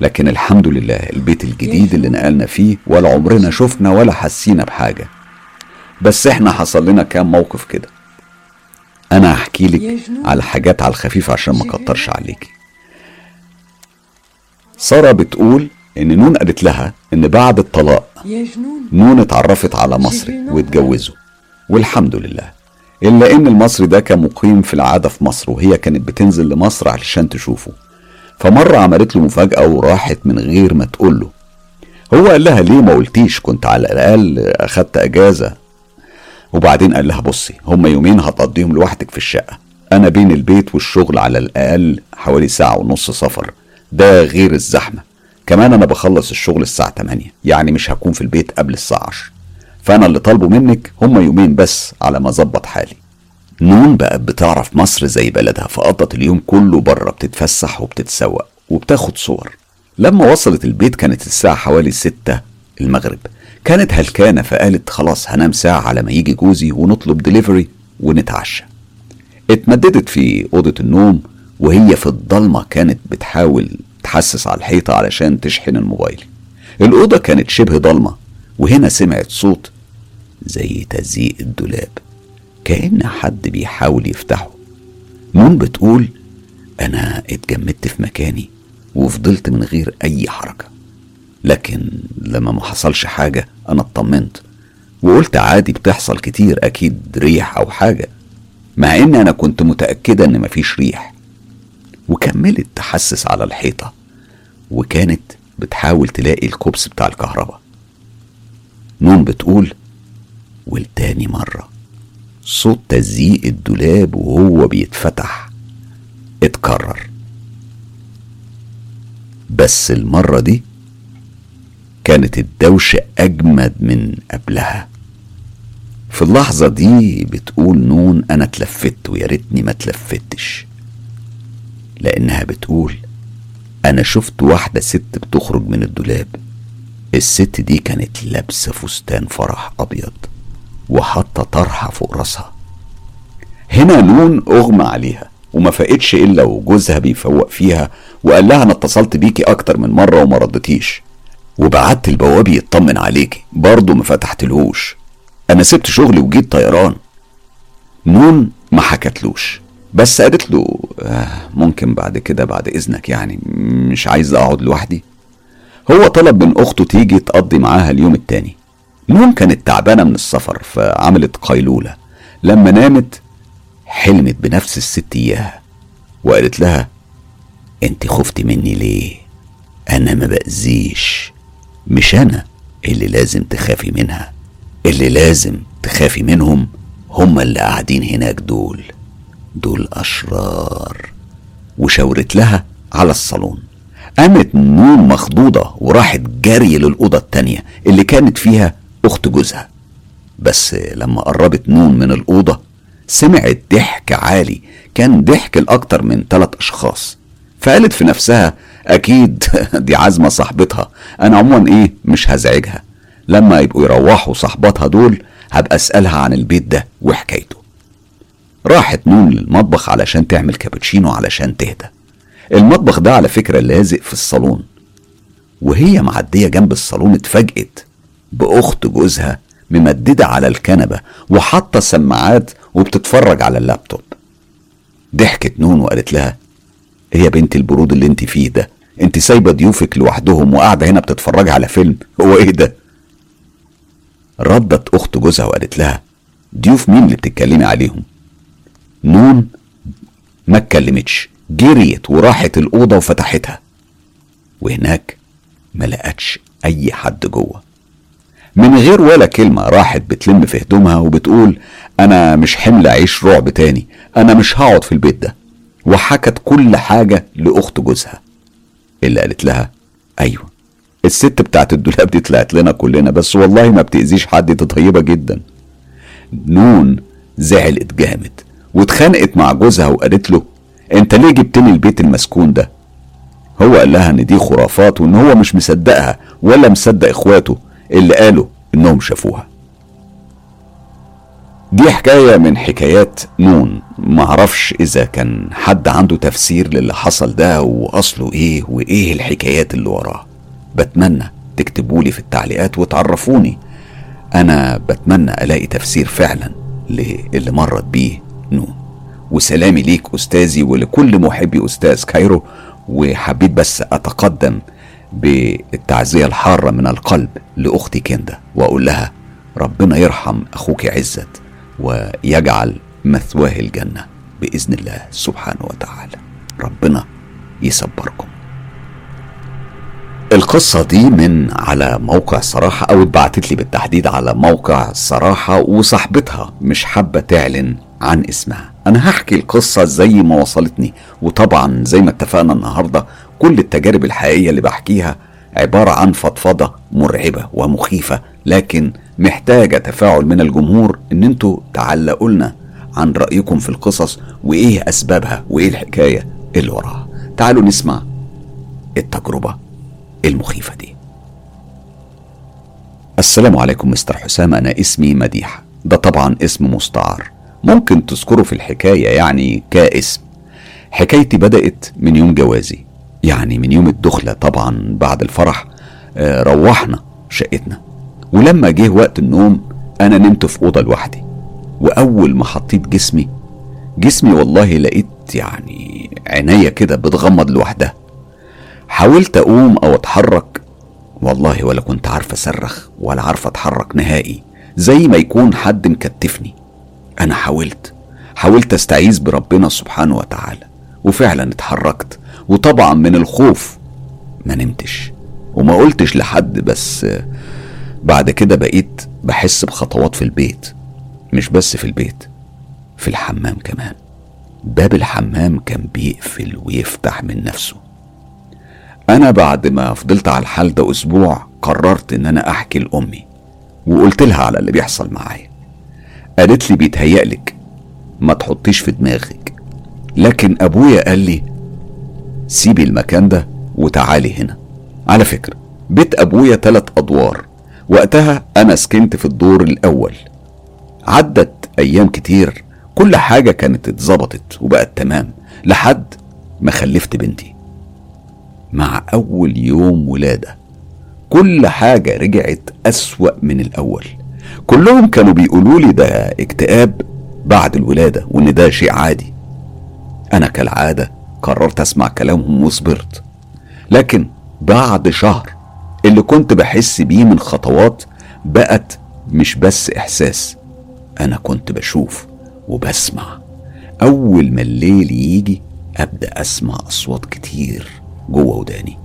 لكن الحمد لله البيت الجديد اللي نقلنا فيه ولا عمرنا شفنا ولا حسينا بحاجة. بس إحنا حصل لنا كام موقف كده. أنا هحكي لك على حاجات على الخفيف عشان ما أكترش عليكي. سارة بتقول إن نون قالت لها إن بعد الطلاق نون اتعرفت على مصري واتجوزوا والحمد لله. إلا إن المصري ده كان مقيم في العادة في مصر وهي كانت بتنزل لمصر علشان تشوفه. فمرة عملت له مفاجأة وراحت من غير ما تقول له. هو قال لها ليه ما قلتيش؟ كنت على الأقل أخدت أجازة. وبعدين قال لها بصي هما يومين هتقضيهم لوحدك في الشقة. أنا بين البيت والشغل على الأقل حوالي ساعة ونص سفر. ده غير الزحمة. كمان أنا بخلص الشغل الساعة 8 يعني مش هكون في البيت قبل الساعة 10 فأنا اللي طالبه منك هما يومين بس على ما أظبط حالي. نون بقت بتعرف مصر زي بلدها فقضت اليوم كله بره بتتفسح وبتتسوق وبتاخد صور. لما وصلت البيت كانت الساعة حوالي ستة المغرب. كانت هلكانة فقالت خلاص هنام ساعة على ما يجي جوزي ونطلب دليفري ونتعشى. اتمددت في أوضة النوم وهي في الضلمة كانت بتحاول تحسس على الحيطة علشان تشحن الموبايل. الأوضة كانت شبه ضلمة وهنا سمعت صوت زي تزييق الدولاب كأن حد بيحاول يفتحه. نون بتقول أنا اتجمدت في مكاني وفضلت من غير أي حركة. لكن لما ما حصلش حاجة أنا اطمنت وقلت عادي بتحصل كتير أكيد ريح أو حاجة مع إن أنا كنت متأكدة إن مفيش ريح. وكملت تحسس على الحيطة وكانت بتحاول تلاقي الكوبس بتاع الكهرباء. نون بتقول والتاني مرة. صوت تزييق الدولاب وهو بيتفتح. اتكرر. بس المرة دي كانت الدوشة أجمد من قبلها. في اللحظة دي بتقول نون أنا اتلفت ويا ريتني ما اتلفتش. لأنها بتقول أنا شفت واحدة ست بتخرج من الدولاب. الست دي كانت لابسة فستان فرح أبيض. وحاطة طرحة فوق راسها. هنا نون أغمى عليها وما فاقتش إلا وجوزها بيفوق فيها وقال لها أنا اتصلت بيكي أكتر من مرة وما ردتيش. وبعت البواب يطمن عليكي برضه ما فتحتلهوش. أنا سبت شغلي وجيت طيران. نون ما حكتلوش بس قالت له آه ممكن بعد كده بعد إذنك يعني مش عايز أقعد لوحدي. هو طلب من أخته تيجي تقضي معاها اليوم التاني. نون كانت تعبانة من السفر فعملت قيلولة لما نامت حلمت بنفس الست إياها وقالت لها أنت خفتي مني ليه؟ أنا ما بأذيش. مش أنا اللي لازم تخافي منها. اللي لازم تخافي منهم هما اللي قاعدين هناك دول. دول أشرار. وشاورت لها على الصالون. قامت نون مخضوضة وراحت جري للأوضة التانية اللي كانت فيها أخت جوزها. بس لما قربت نون من الأوضة سمعت ضحك عالي. كان ضحك لأكتر من ثلاث أشخاص. فقالت في نفسها أكيد دي عزمة صاحبتها. أنا عموما إيه مش هزعجها. لما يبقوا يروحوا صاحباتها دول هبقى أسألها عن البيت ده وحكايته. راحت نون للمطبخ علشان تعمل كابتشينو علشان تهدى. المطبخ ده على فكرة لازق في الصالون. وهي معدية جنب الصالون اتفاجئت. بأخت جوزها ممددة على الكنبة وحاطة سماعات وبتتفرج على اللابتوب. ضحكت نون وقالت لها إيه يا بنت البرود اللي انت فيه ده. انت سايبة ضيوفك لوحدهم وقاعدة هنا بتتفرجي على فيلم. هو إيه ده؟ ردت أخت جوزها وقالت لها ضيوف مين اللي بتتكلمي عليهم؟ نون ما اتكلمتش جريت وراحت الأوضة وفتحتها. وهناك ما لقتش أي حد جوه. من غير ولا كلمة راحت بتلم في هدومها وبتقول أنا مش حمل اعيش رعب تاني أنا مش هقعد في البيت ده. وحكت كل حاجة لأخت جوزها. اللي قالت لها أيوه الست بتاعت الدولاب دي طلعت لنا كلنا بس والله ما بتأذيش حد دي طيبة جدا. نون زعلت جامد واتخانقت مع جوزها وقالت له أنت ليه جبتني البيت المسكون ده؟ هو قال لها إن دي خرافات وإن هو مش مصدقها ولا مصدق إخواته. اللي قالوا إنهم شافوها. دي حكاية من حكايات نون. معرفش إذا كان حد عنده تفسير للي حصل ده وأصله إيه وإيه الحكايات اللي وراه. بتمنى تكتبولي في التعليقات وتعرفوني. أنا بتمنى ألاقي تفسير فعلا للي مرت بيه نون. وسلامي ليك أستاذي ولكل محبي أستاذ كايرو. وحبيت بس أتقدم بالتعزية الحارة من القلب لأختي كندا وأقول لها ربنا يرحم أخوك عزت ويجعل مثواه الجنة بإذن الله سبحانه وتعالى. ربنا يصبركم. القصة دي من على موقع صراحة أو اتبعتت لي بالتحديد على موقع صراحة وصاحبتها مش حابة تعلن عن اسمها. أنا هحكي القصة زي ما وصلتني وطبعا زي ما اتفقنا النهاردة كل التجارب الحقيقية اللي بحكيها عبارة عن فضفضة مرعبة ومخيفة لكن محتاجة تفاعل من الجمهور إن أنتوا تعلقوا لنا عن رأيكم في القصص وإيه أسبابها وإيه الحكاية اللي وراها. تعالوا نسمع التجربة المخيفة دي. السلام عليكم مستر حسام أنا اسمي مديح. ده طبعا اسم مستعار. ممكن تذكره في الحكاية يعني كاسم. حكايتي بدأت من يوم جوازي. يعني من يوم الدخلة طبعا بعد الفرح آه، روحنا شقتنا. ولما جه وقت النوم أنا نمت في أوضة لوحدي. وأول ما حطيت جسمي جسمي والله لقيت يعني عينيا كده بتغمض لوحدها. حاولت أقوم أو أتحرك والله ولا كنت عارف أصرخ ولا عارف أتحرك نهائي زي ما يكون حد مكتفني. أنا حاولت حاولت أستعيذ بربنا سبحانه وتعالى وفعلا اتحركت. وطبعا من الخوف ما نمتش. وما قلتش لحد بس بعد كده بقيت بحس بخطوات في البيت مش بس في البيت في الحمام كمان. باب الحمام كان بيقفل ويفتح من نفسه. أنا بعد ما فضلت على الحال ده أسبوع قررت إن أنا أحكي لأمي وقلت لها على اللي بيحصل معايا. قالت لي بيتهيألك ما تحطيش في دماغك لكن أبويا قال لي سيبي المكان ده وتعالي هنا. على فكرة بيت أبويا تلات أدوار. وقتها أنا سكنت في الدور الأول. عدت أيام كتير. كل حاجة كانت اتظبطت وبقت تمام لحد ما خلفت بنتي. مع أول يوم ولادة كل حاجة رجعت أسوأ من الأول. كلهم كانوا بيقولوا لي ده اكتئاب بعد الولادة وإن ده شيء عادي. أنا كالعادة قررت أسمع كلامهم وصبرت. لكن بعد شهر اللي كنت بحس بيه من خطوات بقت مش بس إحساس أنا كنت بشوف وبسمع. أول ما الليل يجي أبدأ أسمع أصوات كتير جوه وداني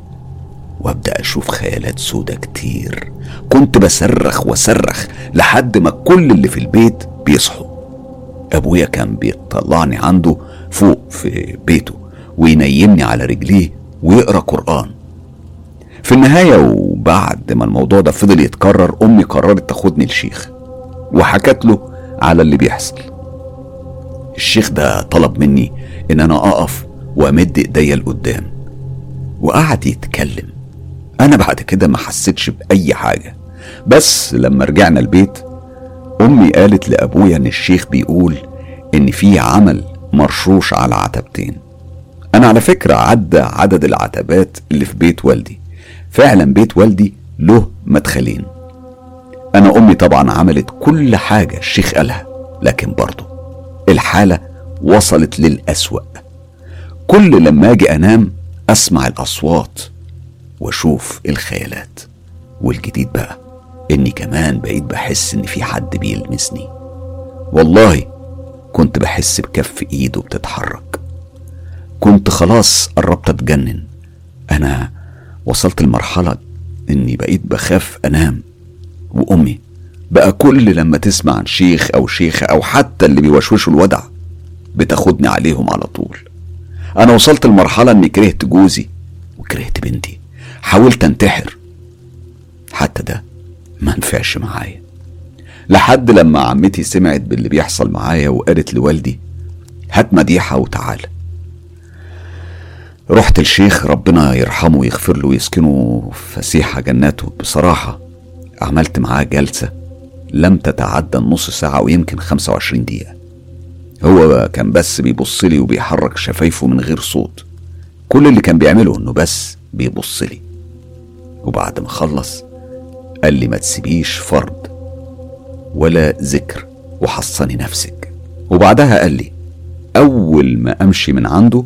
وأبدأ أشوف خيالات سودة كتير. كنت بصرخ وصرخ لحد ما كل اللي في البيت بيصحوا. أبويا كان بيطلعني عنده فوق في بيته. وينيمني على رجليه ويقرأ قرآن. في النهاية وبعد ما الموضوع ده فضل يتكرر أمي قررت تاخدني لشيخ وحكت له على اللي بيحصل. الشيخ ده طلب مني إن أنا أقف وأمد إيديا لقدام وقعد يتكلم. أنا بعد كده ما حسيتش بأي حاجة بس لما رجعنا البيت أمي قالت لأبويا إن الشيخ بيقول إن في عمل مرشوش على عتبتين. أنا على فكرة عدى عدد العتبات اللي في بيت والدي. فعلا بيت والدي له مدخلين. أنا أمي طبعا عملت كل حاجة الشيخ قالها لكن برضه الحالة وصلت للأسوأ. كل لما أجي أنام أسمع الأصوات وأشوف الخيالات. والجديد بقى إني كمان بقيت بحس إن في حد بيلمسني. والله كنت بحس بكف إيده بتتحرك. كنت خلاص قربت أتجنن. أنا وصلت لمرحلة إني بقيت بخاف أنام. وأمي بقى كل لما تسمع عن شيخ أو شيخة أو حتى اللي بيوشوشوا الودع بتاخدني عليهم على طول. أنا وصلت لمرحلة إني كرهت جوزي وكرهت بنتي. حاولت أنتحر. حتى ده ما نفعش معايا. لحد لما عمتي سمعت باللي بيحصل معايا وقالت لوالدي هات مديحة وتعالى رحت الشيخ ربنا يرحمه ويغفر له ويسكنه فسيحة جناته. بصراحة عملت معاه جلسة لم تتعدى النص ساعة ويمكن 25 دقيقة. هو كان بس بيبص لي وبيحرك شفايفه من غير صوت. كل اللي كان بيعمله إنه بس بيبص لي. وبعد ما خلص قال لي ما تسيبيش فرد ولا ذكر وحصني نفسك. وبعدها قال لي أول ما أمشي من عنده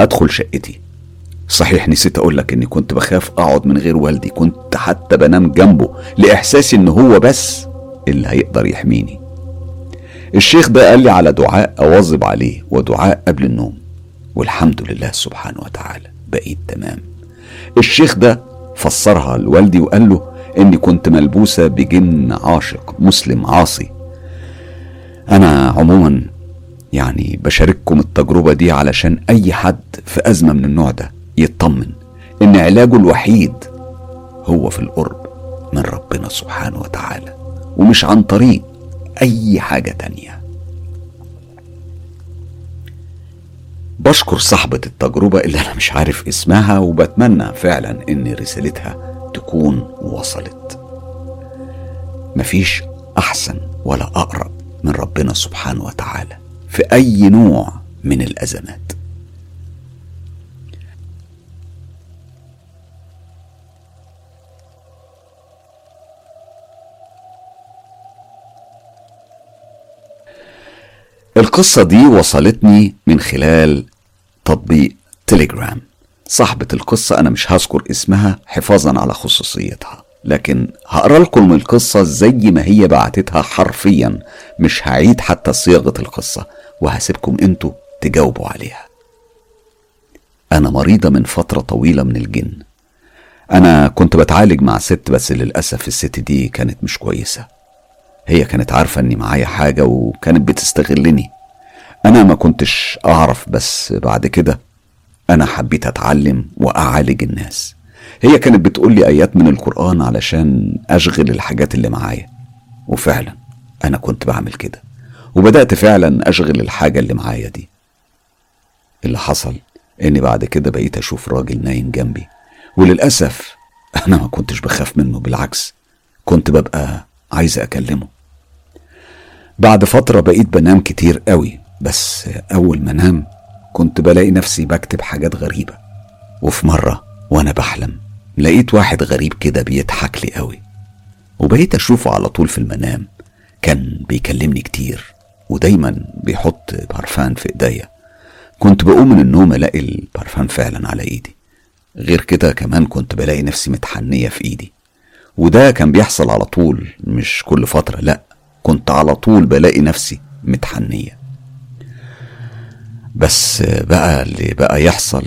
أدخل شقتي. صحيح نسيت أقول لك إني كنت بخاف أقعد من غير والدي كنت حتى بنام جنبه لاحساسي إن هو بس اللي هيقدر يحميني. الشيخ ده قال لي على دعاء أواظب عليه ودعاء قبل النوم. والحمد لله سبحانه وتعالى بقيت تمام. الشيخ ده فسرها لوالدي وقال له إني كنت ملبوسة بجن عاشق مسلم عاصي. أنا عموما يعني بشارككم التجربة دي علشان أي حد في أزمة من النوع ده يطمن إن علاجه الوحيد هو في القرب من ربنا سبحانه وتعالى ومش عن طريق أي حاجة تانية. بشكر صاحبة التجربة اللي أنا مش عارف اسمها وبتمنى فعلا إن رسالتها تكون وصلت. مفيش أحسن ولا أقرب من ربنا سبحانه وتعالى. في أي نوع من الأزمات. القصة دي وصلتني من خلال تطبيق تليجرام. صاحبة القصة أنا مش هذكر اسمها حفاظا على خصوصيتها لكن هقرأ لكم القصة زي ما هي بعتتها حرفيا مش هعيد حتى صياغة القصة. وهسيبكم أنتوا تجاوبوا عليها. أنا مريضة من فترة طويلة من الجن. أنا كنت بتعالج مع ست بس للأسف الست دي كانت مش كويسة. هي كانت عارفة إني معايا حاجة وكانت بتستغلني. أنا ما كنتش أعرف بس بعد كده أنا حبيت أتعلم وأعالج الناس. هي كانت بتقول لي آيات من القرآن علشان أشغل الحاجات اللي معايا. وفعلا أنا كنت بعمل كده. وبدأت فعلا أشغل الحاجة اللي معايا دي. اللي حصل إني بعد كده بقيت أشوف راجل نايم جنبي وللأسف أنا ما كنتش بخاف منه بالعكس كنت ببقى عايز أكلمه. بعد فترة بقيت بنام كتير قوي بس أول ما أنام كنت بلاقي نفسي بكتب حاجات غريبة. وفي مرة وأنا بحلم لقيت واحد غريب كده بيضحك لي قوي وبقيت أشوفه على طول في المنام كان بيكلمني كتير. ودايما بيحط بارفان في إيديا. كنت بقوم من النوم ألاقي البارفان فعلا على إيدي. غير كده كمان كنت بلاقي نفسي متحنية في إيدي. وده كان بيحصل على طول مش كل فترة لأ كنت على طول بلاقي نفسي متحنية. بس بقى اللي بقى يحصل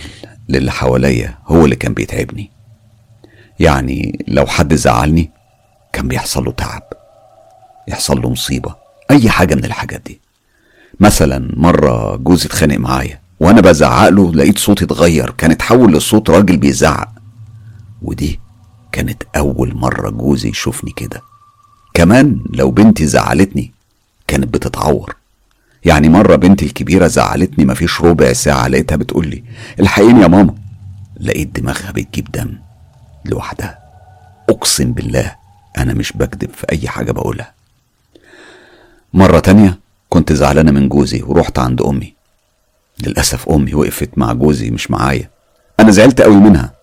للي حواليا هو اللي كان بيتعبني. يعني لو حد زعلني كان بيحصل له تعب يحصل له مصيبة. أي حاجة من الحاجات دي. مثلا مرة جوزي اتخانق معايا وأنا بزعق له لقيت صوتي اتغير كان اتحول لصوت راجل بيزعق. ودي كانت أول مرة جوزي يشوفني كده. كمان لو بنتي زعلتني كانت بتتعور. يعني مرة بنتي الكبيرة زعلتني مفيش ربع ساعة لقيتها بتقولي الحقيني يا ماما. لقيت دماغها بتجيب دم لوحدها. أقسم بالله أنا مش بكذب في أي حاجة بقولها. مرة تانية كنت زعلانة من جوزي ورحت عند أمي. للأسف أمي وقفت مع جوزي مش معايا. أنا زعلت قوي منها.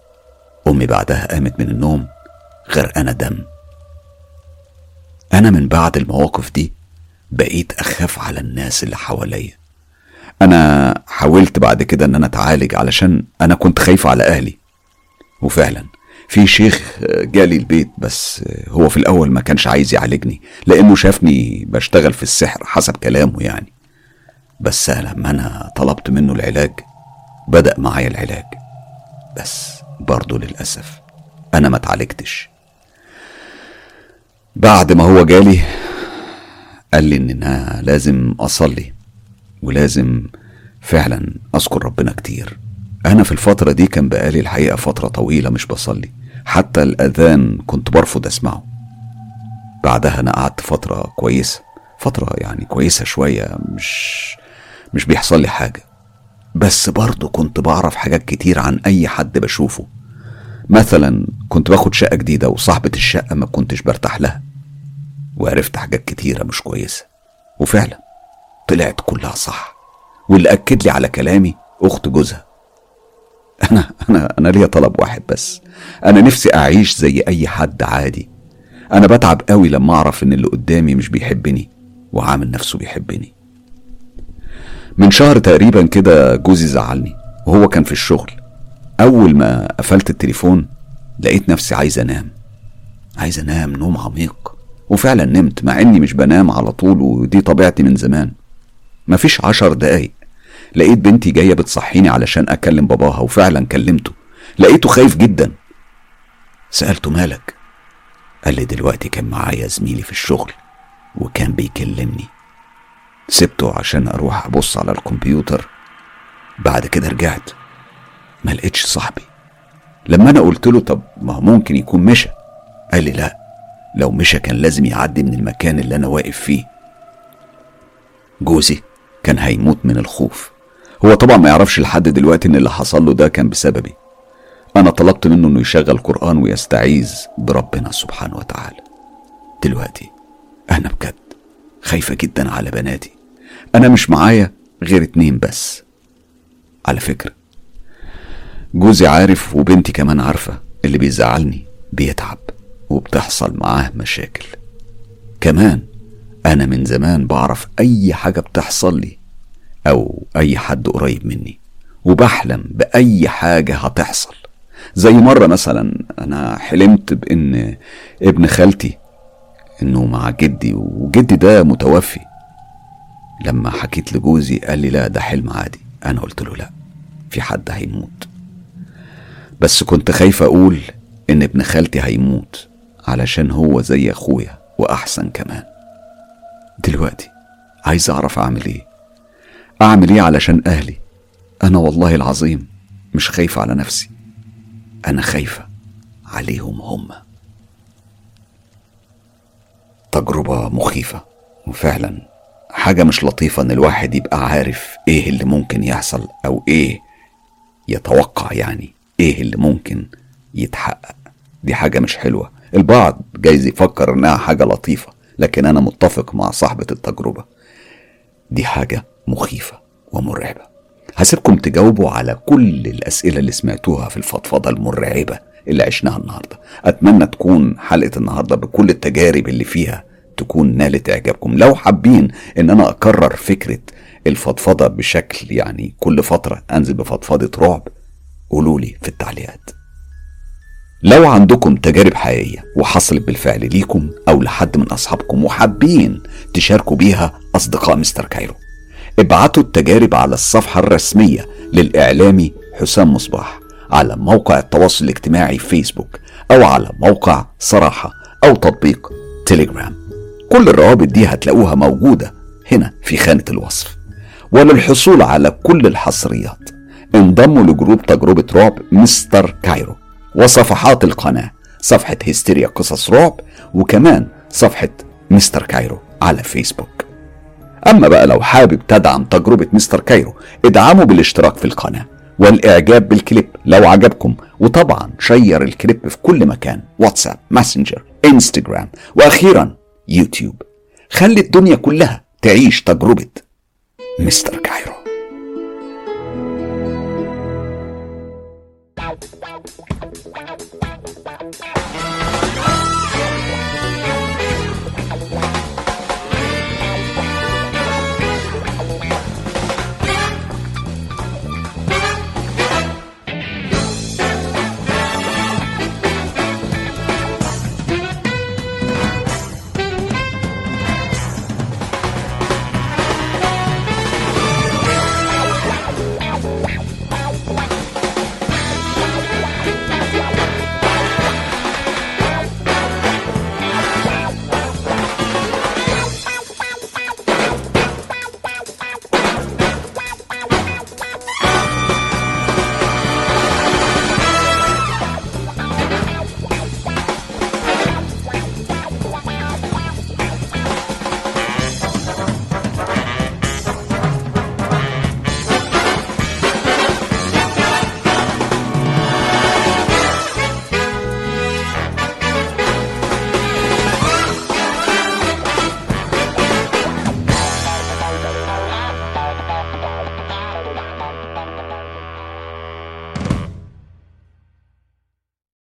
أمي بعدها قامت من النوم غرقانة دم. أنا من بعد المواقف دي بقيت أخاف على الناس اللي حواليا. أنا حاولت بعد كده إن أنا أتعالج علشان أنا كنت خايف على أهلي. وفعلا في شيخ جالي البيت بس هو في الأول ما كانش عايز يعالجني لأنه شافني بشتغل في السحر حسب كلامه يعني. بس لما أنا طلبت منه العلاج بدأ معايا العلاج. بس برضه للأسف أنا ما اتعالجتش. بعد ما هو جالي قال لي إن أنا لازم أصلي ولازم فعلا أذكر ربنا كتير. أنا في الفترة دي كان بقالي الحقيقة فترة طويلة مش بصلي. حتى الأذان كنت برفض أسمعه. بعدها أنا قعدت فترة كويسة فترة يعني كويسة شوية مش مش بيحصل لي حاجة. بس برضه كنت بعرف حاجات كتير عن أي حد بشوفه. مثلا كنت باخد شقة جديدة وصاحبة الشقة ما كنتش برتاح لها. وعرفت حاجات كتيرة مش كويسة. وفعلا طلعت كلها صح. واللي أكد لي على كلامي أخت جوزها. أنا أنا أنا ليا طلب واحد بس. أنا نفسي أعيش زي أي حد عادي. أنا بتعب قوي لما أعرف إن اللي قدامي مش بيحبني وعامل نفسه بيحبني. من شهر تقريبا كده جوزي زعلني. وهو كان في الشغل. أول ما قفلت التليفون لقيت نفسي عايز أنام. عايز أنام نوم عميق. وفعلا نمت مع إني مش بنام على طول ودي طبيعتي من زمان. مفيش عشر دقايق. لقيت بنتي جاية بتصحيني علشان أكلم باباها وفعلا كلمته. لقيته خايف جدا. سألته مالك؟ قال لي دلوقتي كان معايا زميلي في الشغل وكان بيكلمني. سبته عشان أروح أبص على الكمبيوتر. بعد كده رجعت. ما لقيتش صاحبي. لما أنا قلت له طب ما هو ممكن يكون مشى قال لي لا لو مشى كان لازم يعدي من المكان اللي أنا واقف فيه. جوزي كان هيموت من الخوف. هو طبعا ما يعرفش لحد دلوقتي إن اللي حصل له ده كان بسببي. أنا طلبت منه إنه يشغل قرآن ويستعيذ بربنا سبحانه وتعالى. دلوقتي أنا بجد خايفة جدا على بناتي. أنا مش معايا غير اتنين بس. على فكرة جوزي عارف وبنتي كمان عارفة اللي بيزعلني بيتعب وبتحصل معاه مشاكل. كمان أنا من زمان بعرف أي حاجة بتحصل لي أو أي حد قريب مني وبحلم بأي حاجة هتحصل. زي مرة مثلا أنا حلمت بإن ابن خالتي إنه مع جدي وجدي ده متوفي. لما حكيت لجوزي قال لي لا ده حلم عادي. أنا قلت له لا في حد هيموت. بس كنت خايف أقول إن ابن خالتي هيموت علشان هو زي أخويا وأحسن كمان. دلوقتي عايز أعرف أعمل إيه؟ أعمل إيه علشان أهلي؟ أنا والله العظيم مش خايفة على نفسي أنا خايفة عليهم هم. تجربة مخيفة وفعلا حاجة مش لطيفة إن الواحد يبقى عارف إيه اللي ممكن يحصل أو إيه يتوقع يعني إيه اللي ممكن يتحقق. دي حاجة مش حلوة. البعض جايز يفكر إنها حاجة لطيفة لكن أنا متفق مع صاحبة التجربة. دي حاجة مخيفة ومرعبة. هسيبكم تجاوبوا على كل الأسئلة اللي سمعتوها في الفضفضة المرعبة اللي عشناها النهاردة. أتمنى تكون حلقة النهاردة بكل التجارب اللي فيها تكون نالت إعجابكم. لو حابين إن أنا أكرر فكرة الفضفضة بشكل يعني كل فترة أنزل بفضفضة رعب قولوا لي في التعليقات. لو عندكم تجارب حقيقية وحصلت بالفعل ليكم أو لحد من أصحابكم وحابين تشاركوا بيها أصدقاء مستر كايرو. ابعتوا التجارب على الصفحة الرسمية للإعلامي حسام مصباح على موقع التواصل الاجتماعي فيسبوك أو على موقع صراحة أو تطبيق تليجرام كل الروابط دي هتلاقوها موجودة هنا في خانة الوصف. وللحصول على كل الحصريات انضموا ل group تجربة رعب مستر كايرو وصفحات القناة صفحة هستيريا قصص رعب وكمان صفحة مستر كايرو على فيسبوك. أما بقى لو حابب تدعم تجربة مستر كايرو ادعمه بالاشتراك في القناة والإعجاب بالكليب لو عجبكم وطبعا share الكليب في كل مكان واتساب ماسنجر إنستجرام وأخيرا يوتيوب. خلي الدنيا كلها تعيش تجربة مستر كايرو.